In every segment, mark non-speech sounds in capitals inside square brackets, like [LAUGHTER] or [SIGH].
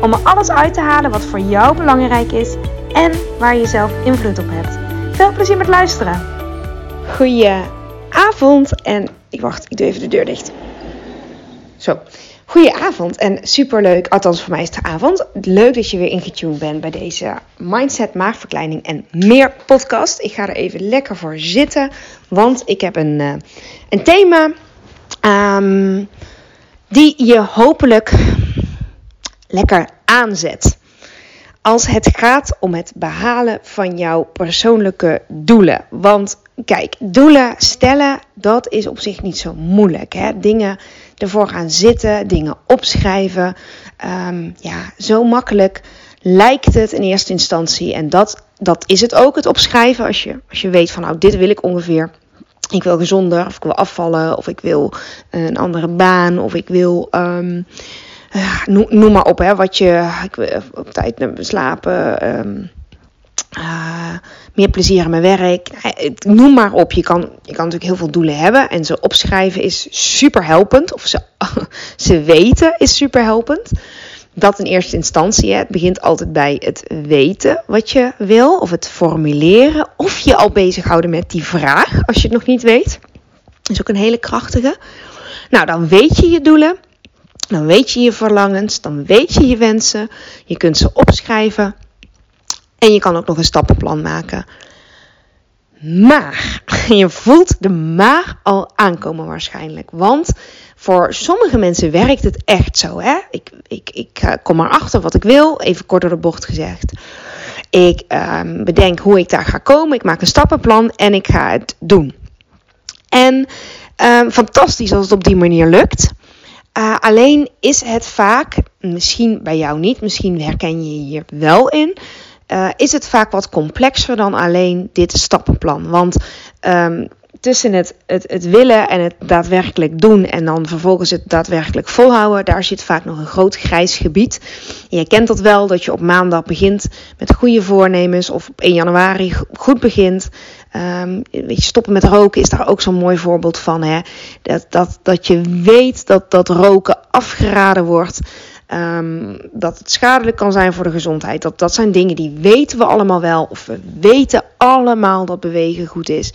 om er alles uit te halen wat voor jou belangrijk is en waar je zelf invloed op hebt. Veel plezier met luisteren. Goedenavond en ik wacht, ik doe even de deur dicht. Zo. Goedenavond en superleuk, althans voor mij is het avond. Leuk dat je weer ingetuned bent bij deze Mindset Maagverkleining en meer podcast. Ik ga er even lekker voor zitten, want ik heb een, uh, een thema um, die je hopelijk lekker aanzet. Als het gaat om het behalen van jouw persoonlijke doelen. Want kijk, doelen stellen, dat is op zich niet zo moeilijk. Hè? Dingen ervoor gaan zitten, dingen opschrijven. Um, ja, zo makkelijk lijkt het in eerste instantie. En dat, dat is het ook, het opschrijven. Als je, als je weet van nou, dit wil ik ongeveer. Ik wil gezonder, of ik wil afvallen, of ik wil een andere baan, of ik wil. Um, noem, noem, maar op, hè, wat je. Ik op tijd slapen. Um, uh, meer plezier in mijn werk. Noem maar op. Je kan, je kan natuurlijk heel veel doelen hebben. En ze opschrijven is super helpend. Of ze, [LAUGHS] ze weten is super helpend. Dat in eerste instantie. Hè. Het begint altijd bij het weten wat je wil. Of het formuleren. Of je al bezighouden met die vraag. Als je het nog niet weet. Is ook een hele krachtige. Nou, dan weet je je doelen. Dan weet je je verlangens. Dan weet je je wensen. Je kunt ze opschrijven. En je kan ook nog een stappenplan maken. Maar [LAUGHS] je voelt de maar al aankomen waarschijnlijk. Want voor sommige mensen werkt het echt zo. Hè? Ik, ik, ik kom erachter wat ik wil, even kort door de bocht gezegd. Ik um, bedenk hoe ik daar ga komen. Ik maak een stappenplan en ik ga het doen. En um, fantastisch als het op die manier lukt. Uh, alleen is het vaak, misschien bij jou niet, misschien herken je hier wel in uh, is het vaak wat complexer dan alleen dit stappenplan. Want um, tussen het, het, het, willen en het daadwerkelijk doen en dan vervolgens het daadwerkelijk volhouden, daar zit vaak nog een groot grijs gebied. Je kent dat wel, dat je op maandag begint met goede voornemens of op 1 januari goed begint. Um, weet je, stoppen met roken is daar ook zo'n mooi voorbeeld van. Hè? Dat, dat, dat je weet dat, dat roken afgeraden wordt. Um, dat het schadelijk kan zijn voor de gezondheid. Dat, dat zijn dingen die weten we allemaal wel. Of we weten allemaal dat bewegen goed is.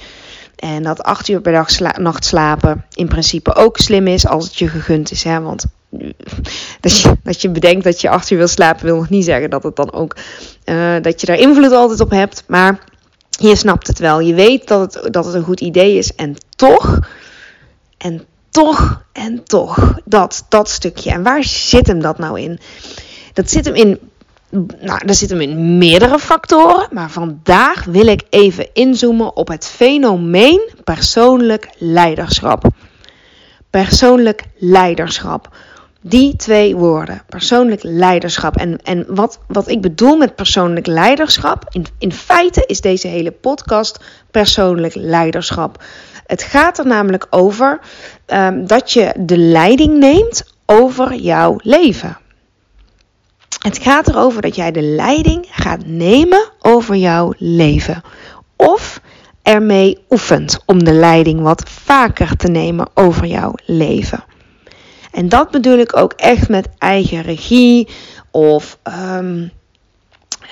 En dat acht uur per dag sla nacht slapen in principe ook slim is als het je gegund is. Hè? Want [LAUGHS] dat je, dat je bedenkt dat je acht uur wil slapen wil nog niet zeggen dat het dan ook uh, dat je daar invloed altijd op hebt. Maar je snapt het wel. Je weet dat het, dat het een goed idee is. En toch, en toch en toch, dat, dat stukje. En waar zit hem dat nou in? Dat zit hem in, nou, dat zit hem in meerdere factoren. Maar vandaag wil ik even inzoomen op het fenomeen persoonlijk leiderschap. Persoonlijk leiderschap. Die twee woorden, persoonlijk leiderschap. En, en wat, wat ik bedoel met persoonlijk leiderschap, in, in feite is deze hele podcast persoonlijk leiderschap. Het gaat er namelijk over um, dat je de leiding neemt over jouw leven. Het gaat erover dat jij de leiding gaat nemen over jouw leven. Of ermee oefent om de leiding wat vaker te nemen over jouw leven. En dat bedoel ik ook echt met eigen regie of um,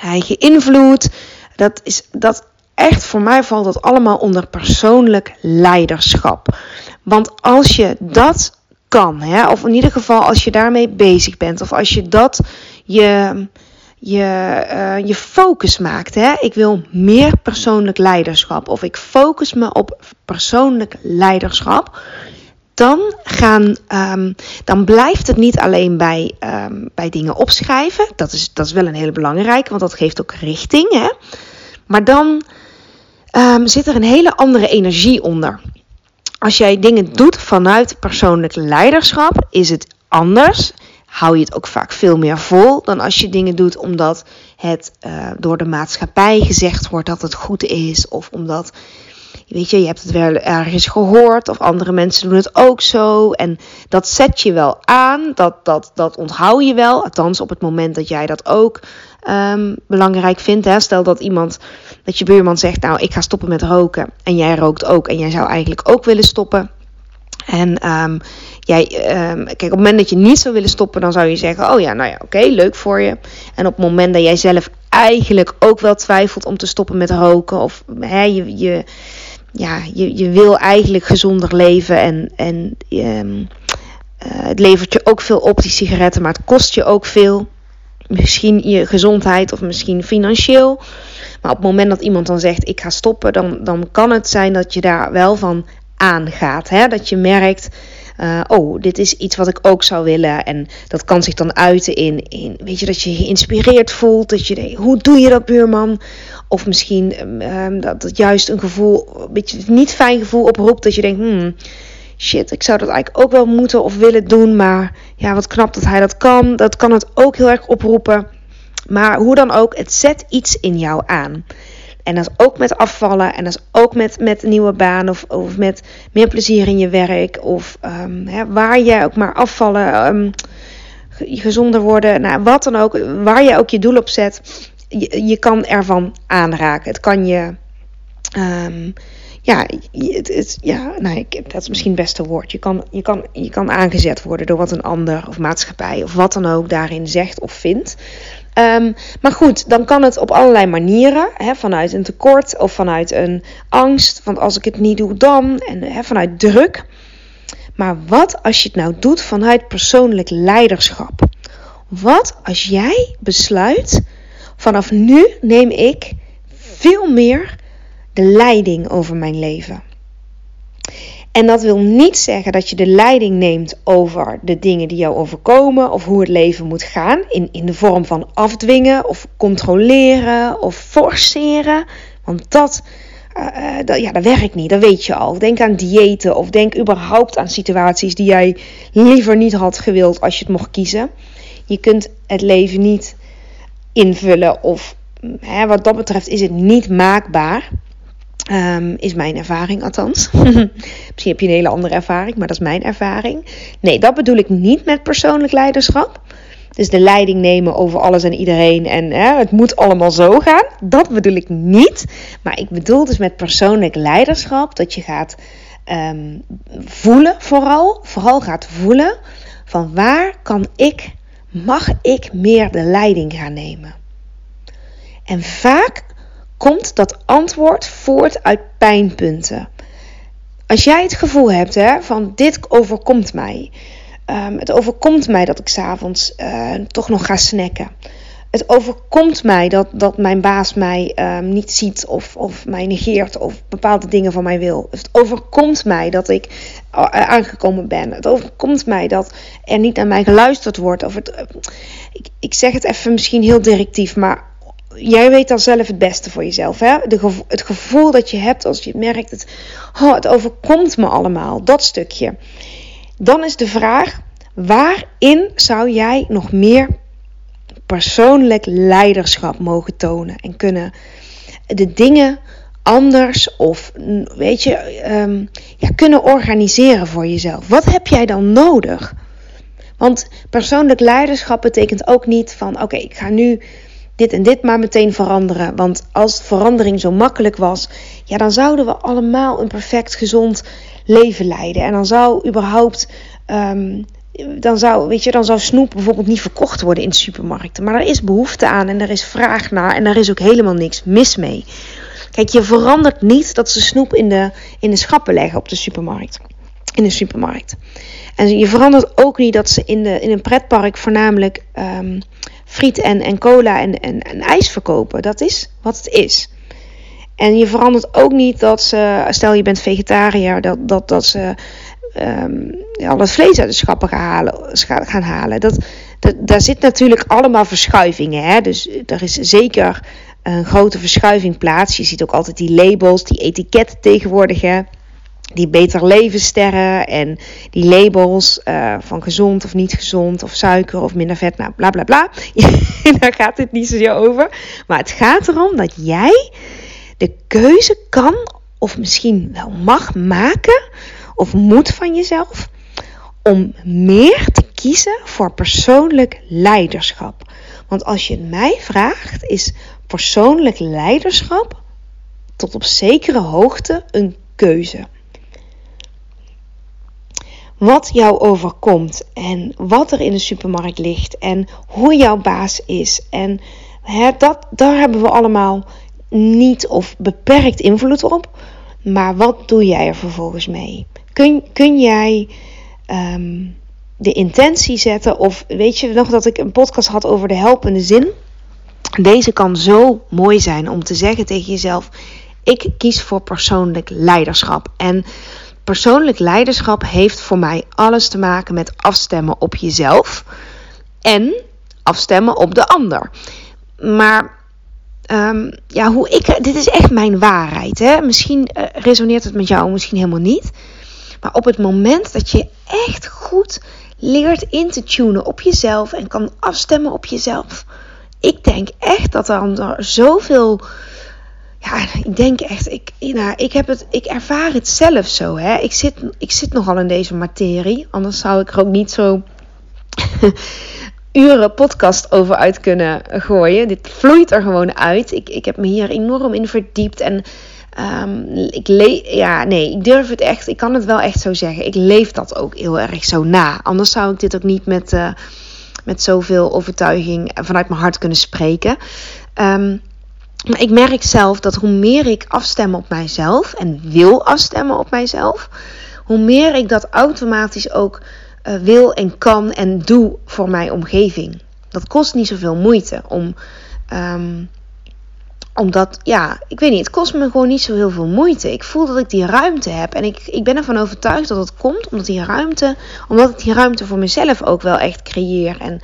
eigen invloed. Dat is dat echt voor mij valt dat allemaal onder persoonlijk leiderschap. Want als je dat kan, hè, of in ieder geval als je daarmee bezig bent, of als je dat je, je, uh, je focus maakt. Hè? Ik wil meer persoonlijk leiderschap, of ik focus me op persoonlijk leiderschap dan, gaan, um, dan blijft het niet alleen bij, um, bij dingen opschrijven. Dat is, dat is wel een hele belangrijke, want dat geeft ook richting. Hè? Maar dan um, zit er een hele andere energie onder. Als jij dingen doet vanuit persoonlijk leiderschap, is het anders. hou je het ook vaak veel meer vol dan als je dingen doet omdat het uh, door de maatschappij gezegd wordt dat het goed is. Of omdat, weet je, je hebt het wel ergens gehoord of andere mensen doen het ook zo. En dat zet je wel aan, dat, dat, dat onthoud je wel. Althans, op het moment dat jij dat ook um, belangrijk vindt. Hè. Stel dat iemand, dat je buurman zegt, nou ik ga stoppen met roken. En jij rookt ook en jij zou eigenlijk ook willen stoppen. En um, jij, um, kijk, op het moment dat je niet zou willen stoppen, dan zou je zeggen: Oh ja, nou ja, oké, leuk voor je. En op het moment dat jij zelf eigenlijk ook wel twijfelt om te stoppen met roken, of hè, je, je, ja, je, je wil eigenlijk gezonder leven en, en um, uh, het levert je ook veel op, die sigaretten, maar het kost je ook veel. Misschien je gezondheid of misschien financieel. Maar op het moment dat iemand dan zegt: Ik ga stoppen, dan, dan kan het zijn dat je daar wel van aangaat. Hè? Dat je merkt, uh, oh, dit is iets wat ik ook zou willen. En dat kan zich dan uiten in, in weet je, dat je geïnspireerd voelt. Dat je denkt, hoe doe je dat, buurman? Of misschien um, dat het juist een gevoel, een beetje niet fijn gevoel oproept. Dat je denkt, hmm, shit, ik zou dat eigenlijk ook wel moeten of willen doen. Maar ja, wat knap dat hij dat kan. Dat kan het ook heel erg oproepen. Maar hoe dan ook, het zet iets in jou aan. En dat is ook met afvallen. En dat is ook met, met nieuwe baan. Of, of met meer plezier in je werk. Of um, hè, waar je ook maar afvallen. Um, gezonder worden. Nou, wat dan ook. Waar je ook je doel op zet. Je, je kan ervan aanraken. Het kan je. Um, ja, het, het, ja nou, ik, dat is misschien het beste woord. Je kan, je, kan, je kan aangezet worden door wat een ander of maatschappij of wat dan ook daarin zegt of vindt. Um, maar goed, dan kan het op allerlei manieren. Hè, vanuit een tekort of vanuit een angst. Want als ik het niet doe, dan. En hè, vanuit druk. Maar wat als je het nou doet vanuit persoonlijk leiderschap? Wat als jij besluit: vanaf nu neem ik veel meer de leiding over mijn leven. En dat wil niet zeggen dat je de leiding neemt over de dingen die jou overkomen of hoe het leven moet gaan. In, in de vorm van afdwingen of controleren of forceren. Want dat, uh, dat, ja, dat werkt niet, dat weet je al. Denk aan diëten of denk überhaupt aan situaties die jij liever niet had gewild als je het mocht kiezen. Je kunt het leven niet invullen of hè, wat dat betreft is het niet maakbaar. Um, is mijn ervaring althans. [LAUGHS] Misschien heb je een hele andere ervaring, maar dat is mijn ervaring. Nee, dat bedoel ik niet met persoonlijk leiderschap. Dus de leiding nemen over alles en iedereen en hè, het moet allemaal zo gaan. Dat bedoel ik niet. Maar ik bedoel dus met persoonlijk leiderschap dat je gaat um, voelen vooral. Vooral gaat voelen van waar kan ik, mag ik meer de leiding gaan nemen. En vaak komt dat antwoord voort uit pijnpunten. Als jij het gevoel hebt hè, van dit overkomt mij. Um, het overkomt mij dat ik s'avonds uh, toch nog ga snacken. Het overkomt mij dat, dat mijn baas mij um, niet ziet of, of mij negeert of bepaalde dingen van mij wil. Het overkomt mij dat ik uh, aangekomen ben. Het overkomt mij dat er niet naar mij geluisterd wordt. Of het, uh, ik, ik zeg het even misschien heel directief, maar jij weet dan zelf het beste voor jezelf. Hè? De het gevoel dat je hebt als je merkt, het, oh, het overkomt me allemaal, dat stukje. Dan is de vraag, waarin zou jij nog meer persoonlijk leiderschap mogen tonen en kunnen de dingen anders of weet je, um, ja, kunnen organiseren voor jezelf? Wat heb jij dan nodig? Want persoonlijk leiderschap betekent ook niet van oké, ik ga nu dit en dit maar meteen veranderen. Want als verandering zo makkelijk was, ja, dan zouden we allemaal een perfect gezond leven leiden. En dan zou überhaupt. Um, dan zou, weet je, dan zou snoep bijvoorbeeld niet verkocht worden in de supermarkten. Maar er is behoefte aan en er is vraag naar en daar is ook helemaal niks mis mee. Kijk, je verandert niet dat ze snoep in de, in de schappen leggen op de supermarkt. In de supermarkt. En je verandert ook niet dat ze in, de, in een pretpark voornamelijk um, friet en, en cola en, en, ijs verkopen. Dat is wat het is. En je verandert ook niet dat ze, stel je bent vegetariër, dat, dat, dat ze um, al het vlees uit de schappen gaan halen. Gaan halen. Dat, dat, daar zit natuurlijk allemaal verschuivingen. Hè? Dus er is zeker een grote verschuiving plaats. Je ziet ook altijd die labels, die etiketten tegenwoordig. Hè? Die beter levenssterren en die labels uh, van gezond of niet gezond of suiker of minder vet, nou bla bla bla. [LAUGHS] Daar gaat het niet zo over. Maar het gaat erom dat jij de keuze kan of misschien wel mag maken of moet van jezelf om meer te kiezen voor persoonlijk leiderschap. Want als je mij vraagt, is persoonlijk leiderschap tot op zekere hoogte een keuze. Wat jou overkomt en wat er in de supermarkt ligt en hoe jouw baas is. En hè, dat, daar hebben we allemaal niet of beperkt invloed op. Maar wat doe jij er vervolgens mee? Kun, kun jij ehm, de intentie zetten? Of weet je nog dat ik een podcast had over de helpende zin? Deze kan zo mooi zijn om te zeggen tegen jezelf: ik kies voor persoonlijk leiderschap. En persoonlijk leiderschap heeft voor mij alles te maken met afstemmen op jezelf en afstemmen op de ander. Maar um, ja, hoe ik, dit is echt mijn waarheid. Hè? Misschien uh, resoneert het met jou, misschien helemaal niet. Maar op het moment dat je echt goed leert in te tunen op jezelf en kan afstemmen op jezelf. Ik denk echt dat er zoveel. Ja, ik denk echt, ik, nou, ik, heb het, ik ervaar het zelf zo. Hè? Ik, zit, ik zit nogal in deze materie. Anders zou ik er ook niet zo [LAUGHS] uren podcast over uit kunnen gooien. Dit vloeit er gewoon uit. Ik, ik heb me hier enorm in verdiept. En um, ik ja, nee, ik durf het echt. Ik kan het wel echt zo zeggen. Ik leef dat ook heel erg zo na. Anders zou ik dit ook niet met, uh, met zoveel overtuiging vanuit mijn hart kunnen spreken. Um, maar ik merk zelf dat hoe meer ik afstem op mijzelf en wil afstemmen op mijzelf, hoe meer ik dat automatisch ook uh, wil en kan en doe voor mijn omgeving. Dat kost niet zoveel moeite om. Um, omdat, ja, ik weet niet, het kost me gewoon niet zo heel veel moeite. Ik voel dat ik die ruimte heb. En ik, ik ben ervan overtuigd dat het komt omdat die ruimte, omdat ik die ruimte voor mezelf ook wel echt creëer en,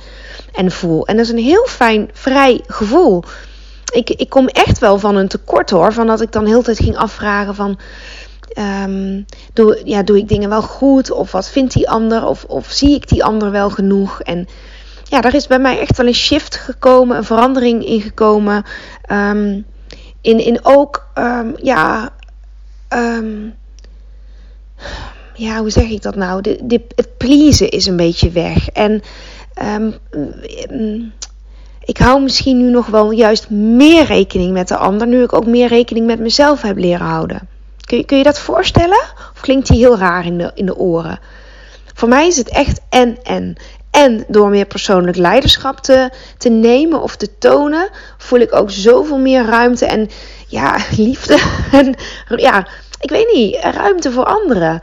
en voel. En dat is een heel fijn, vrij gevoel. Ik, ik kom echt wel van een tekort hoor. Van dat ik dan heel tijd ging afvragen van. Um, doe, ja, doe ik dingen wel goed? Of wat vindt die ander? Of, of zie ik die ander wel genoeg? En ja, daar is bij mij echt wel een shift gekomen, een verandering in gekomen. Um, in, in ook, um, ja, ja, hoe zeg ik dat nou? De, de, het pleasen is een beetje weg. En ik hou misschien nu nog wel juist meer rekening met de ander, nu ik ook meer rekening met mezelf heb leren houden. Kun je, kun je dat voorstellen? Of klinkt die heel raar in de, in de oren? Voor mij is het echt en en. En door meer persoonlijk leiderschap te, te nemen of te tonen, voel ik ook zoveel meer ruimte en ja, [LAUGHS] liefde. En ja, ik weet niet, ruimte voor anderen.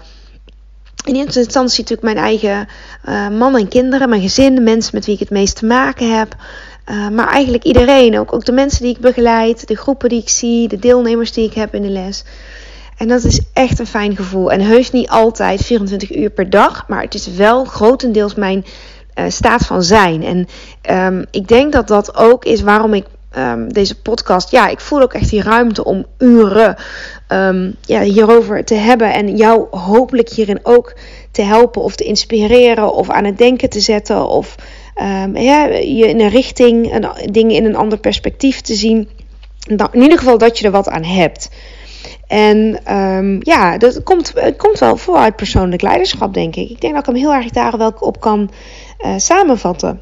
In eerste instantie natuurlijk mijn eigen uh, man en kinderen, mijn gezin, de mensen met wie ik het meest te maken heb. Uh, maar eigenlijk iedereen, ook, ook de mensen die ik begeleid, de groepen die ik zie, de deelnemers die ik heb in de les. En dat is echt een fijn gevoel. En heus niet altijd 24 uur per dag, maar het is wel grotendeels mijn uh, staat van zijn. En um, ik denk dat dat ook is waarom ik um, deze podcast. Ja, ik voel ook echt die ruimte om uren um, ja, hierover te hebben. En jou hopelijk hierin ook te helpen of te inspireren of aan het denken te zetten. Of ja, je in een richting, dingen in een ander perspectief te zien. in ieder geval dat je er wat aan hebt. En um, ja, dat komt, komt wel vooruit persoonlijk leiderschap, denk ik. Ik denk dat ik hem heel erg daar wel op kan uh, samenvatten.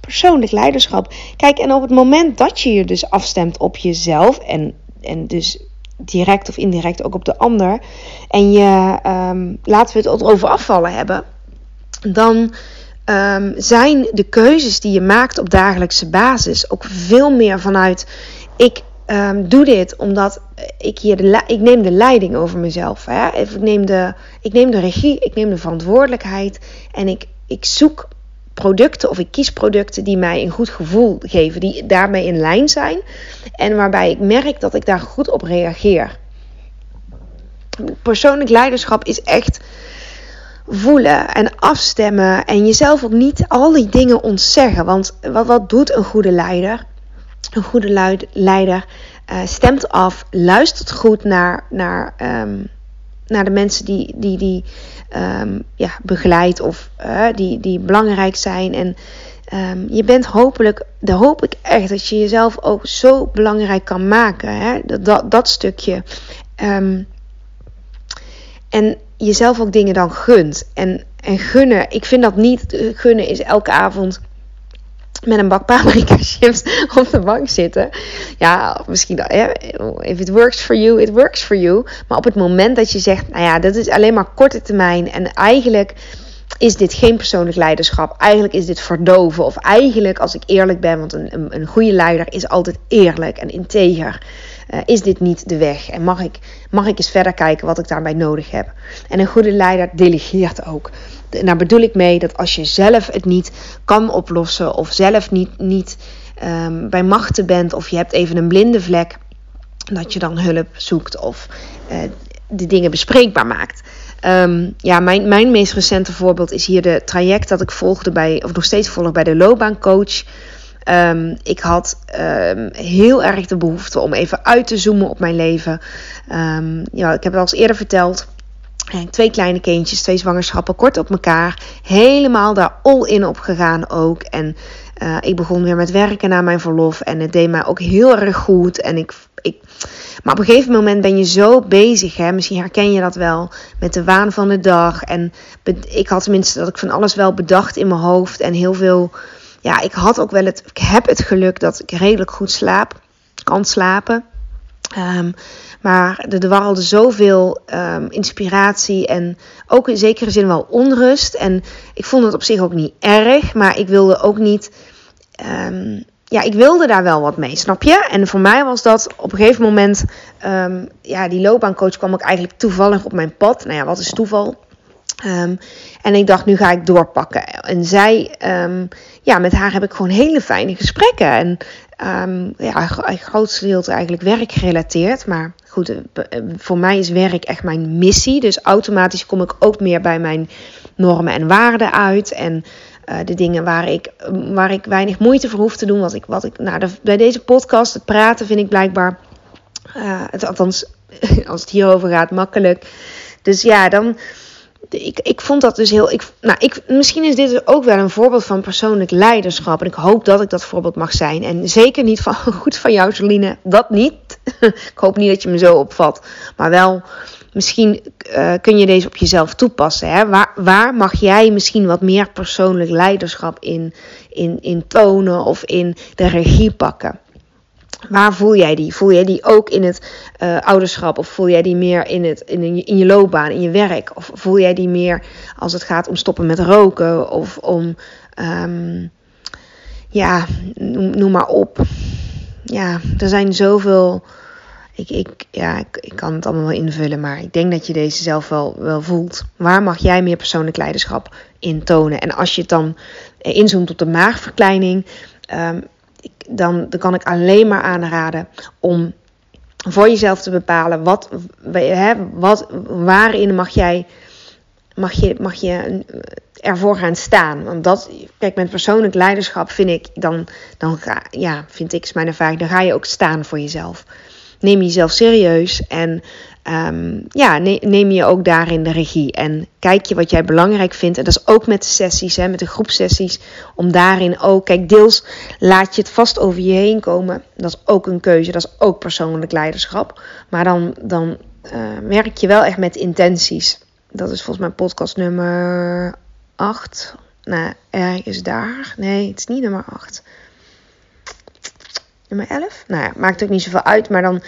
Persoonlijk leiderschap. Kijk, en op het moment dat je je dus afstemt op jezelf en, en dus direct of indirect ook op de ander, en je, um, laten we het erover afvallen hebben, dan um, zijn de keuzes die je maakt op dagelijkse basis ook veel meer vanuit ik um, doe dit omdat ik hier de ik neem de leiding over mezelf. Hè? Ik, neem de, ik neem de regie, ik neem de verantwoordelijkheid en ik, ik zoek producten of ik kies producten die mij een goed gevoel geven, die daarmee in lijn zijn en waarbij ik merk dat ik daar goed op reageer. Persoonlijk leiderschap is echt voelen en afstemmen en jezelf ook niet al die dingen ontzeggen. Want wat, wat doet een goede leider? Een goede leider uh, stemt af, luistert goed naar, naar, um, naar de mensen die, die, die ehm, ja, begeleidt of uh, die, die belangrijk zijn. En um, je bent hopelijk, daar hoop ik echt dat je jezelf ook zo belangrijk kan maken. Hè? Dat, dat, dat stukje. En jezelf ook dingen dan gunt. En, en gunnen, ik vind dat niet, eh, gunnen is elke avond met een bak paprika [LAUGHS] chips op de bank zitten. Ja, misschien dat, if it works for you, it works for you. Maar op het moment dat je zegt, nou ja, dat is alleen maar korte termijn en eigenlijk is dit geen persoonlijk leiderschap. Eigenlijk is dit verdoven. Of eigenlijk, als ik eerlijk ben, want een, een, een goede leider is altijd eerlijk en integer. Uh, is dit niet de weg? En mag ik, mag ik eens verder kijken wat ik daarbij nodig heb? En een goede leider delegeert ook. En daar bedoel ik mee dat als je zelf het niet kan oplossen, of zelf niet, niet um, bij machten bent, of je hebt even een blinde vlek, dat je dan hulp zoekt of uh, de dingen bespreekbaar maakt. Um, ja, mijn, mijn meest recente voorbeeld is hier de traject dat ik volgde bij, of nog steeds volg bij de loopbaancoach. Um, ik had um, heel erg de behoefte om even uit te zoomen op mijn leven. ja, ik heb het al eens eerder verteld. Twee kleine kindjes, twee zwangerschappen, kort op elkaar. Helemaal daar all in op gegaan ook. En uh, ik begon weer met werken na mijn verlof. En het deed mij ook heel erg goed. En ik, ik, maar op een gegeven moment ben je zo bezig. Hè? Misschien herken je dat wel. Met de waan van de dag. En ik had tenminste dat ik van alles wel bedacht in mijn hoofd. En heel veel. Ja, ik had ook wel het. Ik heb het geluk dat ik redelijk goed slaap. Kan slapen. Um, maar er dwarrelde zoveel um, inspiratie en ook in zekere zin wel onrust. En ik vond het op zich ook niet erg, maar ik wilde ook niet. Um, ja, ik wilde daar wel wat mee, snap je? En voor mij was dat op een gegeven moment. Um, ja, die loopbaancoach kwam ook eigenlijk toevallig op mijn pad. Nou ja, wat is toeval? Um, en ik dacht, nu ga ik doorpakken. En zij, um, ja, met haar heb ik gewoon hele fijne gesprekken. En um, ja, grootste eigenlijk werkgerelateerd. Maar goed, eh, eh, voor mij is werk echt mijn missie. Dus automatisch kom ik ook meer bij mijn normen en waarden uit. En uh, de dingen waar ik, waar ik weinig moeite voor hoef te doen. Wat ik, wat ik nou, de, bij deze podcast, het praten vind ik blijkbaar, uh, het, althans [LAUGHS] als het hierover gaat, makkelijk. Dus ja, dan ik, ik vond dat dus heel. Ik, nou, ik, misschien is dit ook wel een voorbeeld van persoonlijk leiderschap. En ik hoop dat ik dat voorbeeld mag zijn. En zeker niet van [LAUGHS] goed van jou, Celine. Dat niet. [LAUGHS] ik hoop niet dat je me zo opvat. Maar wel, misschien uh, kun je deze op jezelf toepassen. Hè? Waar, waar mag jij misschien wat meer persoonlijk leiderschap in, in, in tonen of in de regie pakken? Waar voel jij die? Voel jij die ook in het uh, ouderschap? Of voel jij die meer in, het, in, in je loopbaan, in je werk? Of voel jij die meer als het gaat om stoppen met roken? Of om, um, ja, noem, maar op. Ja, er zijn zoveel. Ik, ik, ja, ik, ik kan het allemaal wel invullen, maar ik denk dat je deze zelf wel, wel voelt. Waar mag jij meer persoonlijk leiderschap in tonen? En als je het dan inzoomt op de maagverkleining. Um, dan, dan kan ik alleen maar aanraden om voor jezelf te bepalen wat, hè, wat, waarin mag jij mag je, mag je ervoor gaan staan. Want dat, kijk, met persoonlijk leiderschap vind ik, dan, dan ga, ja, vind ik, is mijn ervaring, dan ga je ook staan voor jezelf. Neem jezelf serieus en um, ja, neem je ook daarin de regie. En kijk je wat jij belangrijk vindt. En dat is ook met de sessies, hè, met de groepsessies. Om daarin ook, kijk, deels laat je het vast over je heen komen. Dat is ook een keuze, dat is ook persoonlijk leiderschap. Maar dan, dan uh, werk je wel echt met intenties. Dat is volgens mij podcast nummer 8. Nou, ergens daar. Nee, het is niet nummer 8 nummer 11. Nou ja, maakt ook niet zoveel uit, maar dan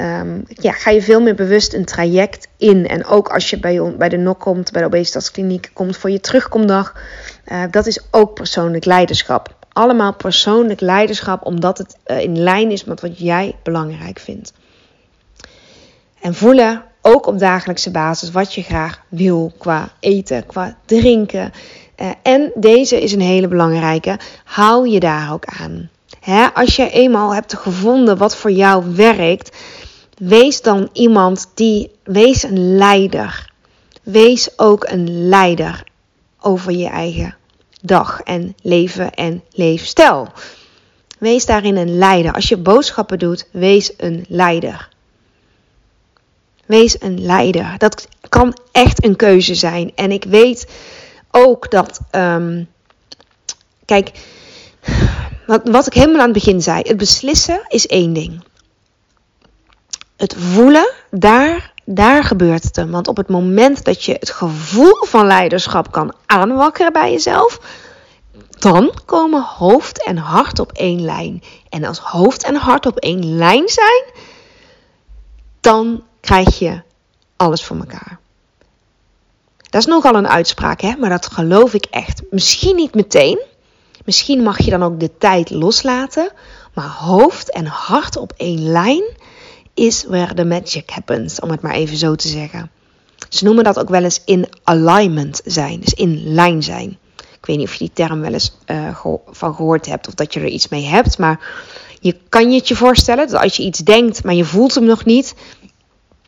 um, ja, ga je veel meer bewust een traject in. En ook als je bij, bij de NOK komt, bij de obesitaskliniek komt voor je terugkomdag. Uh, dat is ook persoonlijk leiderschap. Allemaal persoonlijk leiderschap, omdat het uh, in lijn is met wat jij belangrijk vindt. En voelen ook op dagelijkse basis wat je graag wil qua eten, qua drinken. Uh, en deze is een hele belangrijke. Hou je daar ook aan. Hè, als je eenmaal hebt gevonden wat voor jou werkt, wees dan iemand die, wees een leider. Wees ook een leider over je eigen dag en leven en leefstijl. Wees daarin een leider. Als je boodschappen doet, wees een leider. Wees een leider. Dat kan echt een keuze zijn. En ik weet ook dat, ehm, kijk, wat, wat ik helemaal aan het begin zei, het beslissen is één ding. Het voelen, daar, daar gebeurt het. Want op het moment dat je het gevoel van leiderschap kan aanwakkeren bij jezelf, dan komen hoofd en hart op één lijn. En als hoofd en hart op één lijn zijn, dan krijg je alles voor elkaar. Dat is nogal een uitspraak, hè? maar dat geloof ik echt. Misschien niet meteen. Misschien mag je dan ook de tijd loslaten. Maar hoofd en hart op één lijn is where the magic happens, om het maar even zo te zeggen. Ze noemen dat ook wel eens in alignment zijn, dus in lijn zijn. Ik weet niet of je die term wel eens uh, van gehoord hebt of dat je er iets mee hebt, maar je kan je het je voorstellen dat als je iets denkt, maar je voelt hem nog niet,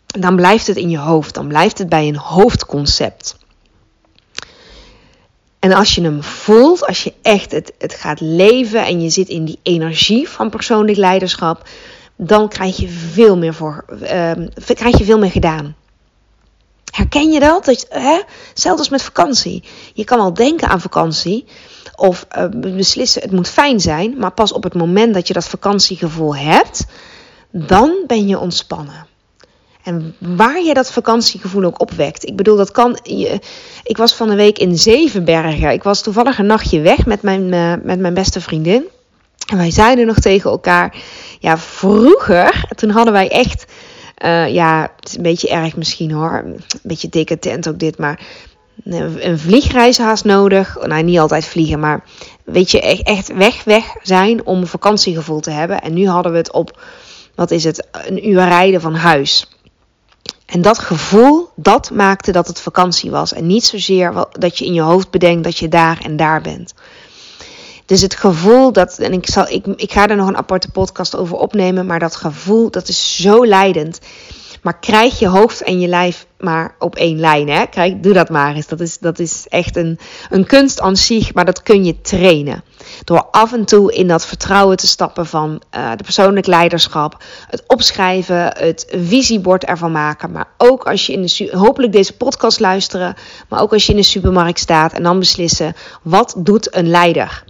dan blijft het in je hoofd. Dan blijft het bij een hoofdconcept. En als je hem voelt, als je echt het, het gaat leven en je zit in die energie van persoonlijk leiderschap, dan krijg je veel meer, voor, uh, krijg je veel meer gedaan. Herken je dat? dat hè? Zelfs met vakantie. Je kan al denken aan vakantie of uh, beslissen het moet fijn zijn, maar pas op het moment dat je dat vakantiegevoel hebt, dan ben je ontspannen. En waar je dat vakantiegevoel ook opwekt. Ik bedoel, dat kan. Je, ik was van een week in Zevenbergen. Ik was toevallig een nachtje weg met mijn, uh, met mijn beste vriendin. En wij zeiden nog tegen elkaar. Ja, vroeger, toen hadden wij echt. Uh, ja, het is een beetje erg misschien hoor. Een beetje dikke tent ook dit. Maar een vliegreis haast nodig. Nou, niet altijd vliegen, maar weet je, echt, echt weg, weg zijn om vakantiegevoel te hebben. En nu hadden we het op, wat is het, een uur rijden van huis. En dat gevoel, dat maakte dat het vakantie was. En niet zozeer dat je in je hoofd bedenkt dat je daar en daar bent. Dus het gevoel dat, en ik, zal, ik, ik ga er nog een aparte podcast over opnemen, maar dat gevoel, dat is zo leidend. Maar krijg je hoofd en je lijf maar op één lijn. Hè? Krijg, doe dat maar eens. Dat is, dat is echt een, een kunst aan zich, maar dat kun je trainen. Door af en toe in dat vertrouwen te stappen van uh, de persoonlijk leiderschap. Het opschrijven, het visiebord ervan maken. Maar ook als je in de hopelijk deze podcast luisteren. Maar ook als je in de supermarkt staat en dan beslissen: wat doet een leider?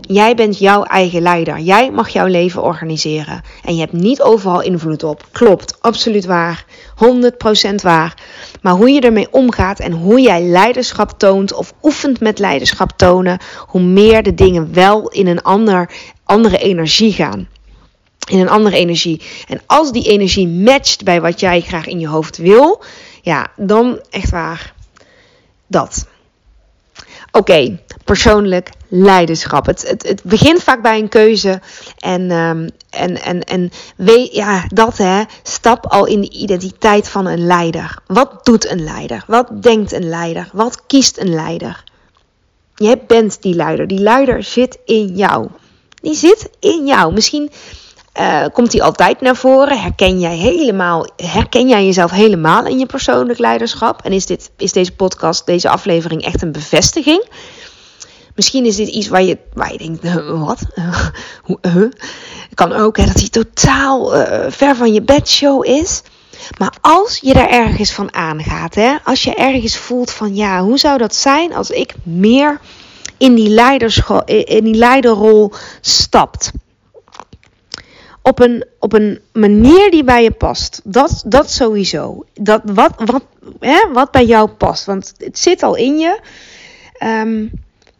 Jij bent jouw eigen leider. Jij mag jouw leven organiseren. En je hebt niet overal invloed op. Klopt, absoluut waar. 100% waar. Maar hoe je ermee omgaat en hoe jij leiderschap toont of oefent met leiderschap tonen, hoe meer de dingen wel in een ander, andere energie gaan. In een andere energie. En als die energie matcht bij wat jij graag in je hoofd wil, ja, dan echt waar. Dat. Oké, persoonlijk leiderschap. Het, het, begint vaak bij een keuze. En, um, en, en, en weet, ja, dat hè, stap al in de identiteit van een leider. Wat doet een leider? Wat denkt een leider? Wat kiest een leider? Je bent die leider. Die leider zit in jou. Die zit in jou. Misschien uh, komt die altijd naar voren? Herken jij, helemaal, herken jij jezelf helemaal in je persoonlijk leiderschap? En is, dit, is deze podcast, deze aflevering echt een bevestiging? Misschien is dit iets waar je, waar je denkt, wat? [LAUGHS] Kan ook hè, dat hij totaal uh, ver van je bedshow is. Maar als je daar ergens van aangaat, hè, als je ergens voelt van ja, hoe zou dat zijn als ik meer in die, in die leiderrol stapt? Op een, op een manier die bij je past. Dat, dat sowieso. Dat, wat, wat, hè, wat bij jou past. Want het zit al in je. Um,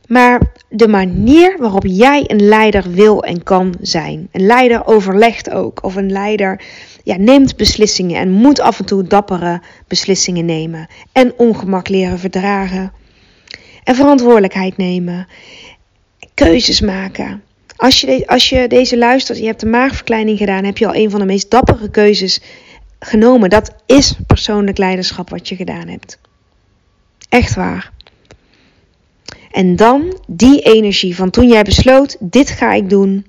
maar de manier waarop jij een leider wil en kan zijn. Een leider overlegt ook. Of een leider ja, neemt beslissingen en moet af en toe dappere beslissingen nemen. En ongemak leren verdragen. En verantwoordelijkheid nemen. Keuzes maken. Als je, als je deze luistert, je hebt de maagverkleining gedaan, heb je al een van de meest dappere keuzes genomen. Dat is persoonlijk leiderschap wat je gedaan hebt. Echt waar. En dan die energie van toen jij besloot: dit ga ik doen.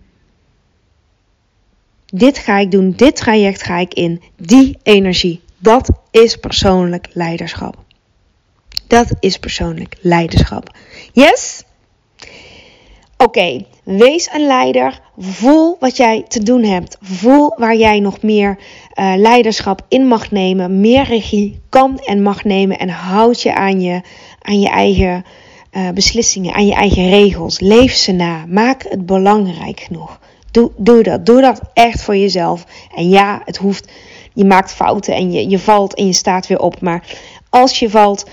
Dit ga ik doen, dit traject ga ik in. Die energie, dat is persoonlijk leiderschap. Dat is persoonlijk leiderschap. Yes? Oké, wees een leider. Voel wat jij te doen hebt. Voel waar jij nog meer uh, leiderschap in mag nemen. Meer regie kan en mag nemen. En houd je aan je, aan je eigen uh, beslissingen, aan je eigen regels. Leef ze na. Maak het belangrijk genoeg. Doe, doe dat. Doe dat echt voor jezelf. En ja, het hoeft. Je maakt fouten en je, je valt en je staat weer op. Maar als je valt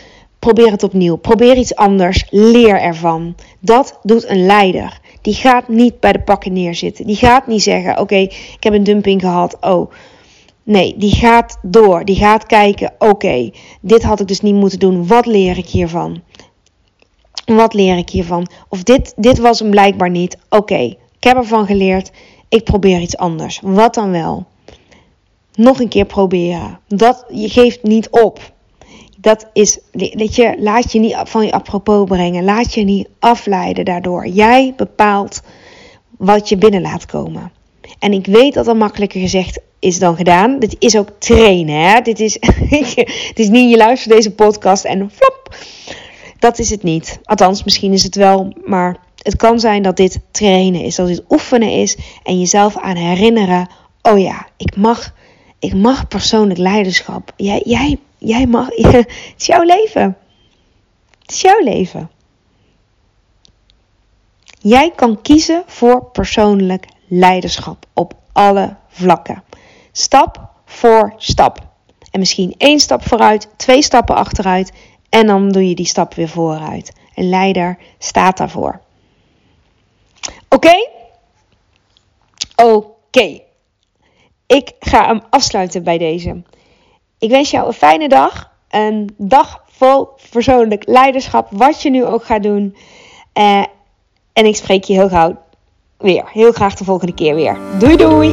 Probeer het opnieuw. Probeer iets anders. Leer ervan. Dat doet een leider. Die gaat niet bij de pakken neerzitten. Die gaat niet zeggen: Oké, ik heb een dumping gehad. Oh. Nee, die gaat door. Die gaat kijken: Oké, dit had ik dus niet moeten doen. Wat leer ik hiervan? Wat leer ik hiervan? Of dit, dit was hem blijkbaar niet. Oké, ik heb ervan geleerd. Ik probeer iets anders. Wat dan wel? Nog een keer proberen. Dat, je geeft niet op dat is, dat je, laat je niet van je apropos brengen. Laat je niet afleiden daardoor. Jij bepaalt wat je binnen laat komen. En ik weet dat dat makkelijker gezegd is dan gedaan. Dit is ook trainen. Hè? Dit, is, [LAUGHS] het is niet je luistert deze podcast en flop. Dat is het niet. Althans, misschien is het wel. Maar het kan zijn dat dit trainen is. Dat dit oefenen is. En jezelf aan herinneren. Oh ja, ik mag, ik mag persoonlijk leiderschap. Jij, jij Jij mag, [LAUGHS] het is jouw leven. Het is jouw leven. Jij kan kiezen voor persoonlijk leiderschap op alle vlakken. Stap voor stap. En misschien één stap vooruit, twee stappen achteruit en dan doe je die stap weer vooruit. Een leider staat daarvoor. Oké? Oké. Ik ga hem afsluiten bij deze. Ik wens jou een fijne dag. Een dag vol persoonlijk leiderschap, wat je nu ook gaat doen. Uh, en ik spreek je heel gauw weer. Heel graag de volgende keer weer. Doei doei!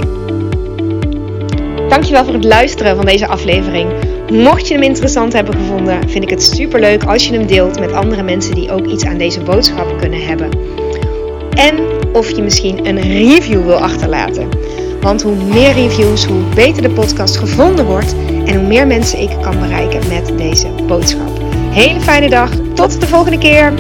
Dankjewel voor het luisteren van deze aflevering. Mocht je hem interessant hebben gevonden, vind ik het super leuk als je hem deelt met andere mensen die ook iets aan deze boodschap kunnen hebben. En of je misschien een review wil achterlaten. Want hoe meer reviews, hoe beter de podcast gevonden wordt en hoe meer mensen ik kan bereiken met deze boodschap. Hele fijne dag, tot de volgende keer!